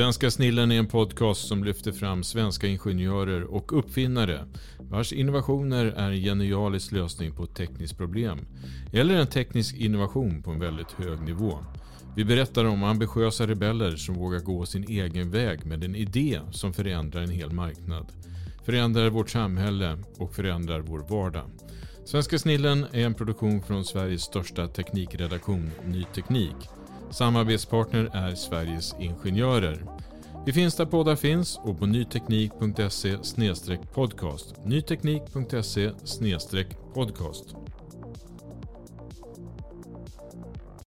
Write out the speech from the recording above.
Svenska snillen är en podcast som lyfter fram svenska ingenjörer och uppfinnare vars innovationer är en genialisk lösning på ett tekniskt problem eller en teknisk innovation på en väldigt hög nivå. Vi berättar om ambitiösa rebeller som vågar gå sin egen väg med en idé som förändrar en hel marknad, förändrar vårt samhälle och förändrar vår vardag. Svenska snillen är en produktion från Sveriges största teknikredaktion Ny Teknik. Samarbetspartner är Sveriges Ingenjörer. Vi finns där poddar finns och på nyteknik.se podcast. Nyteknik.se podcast.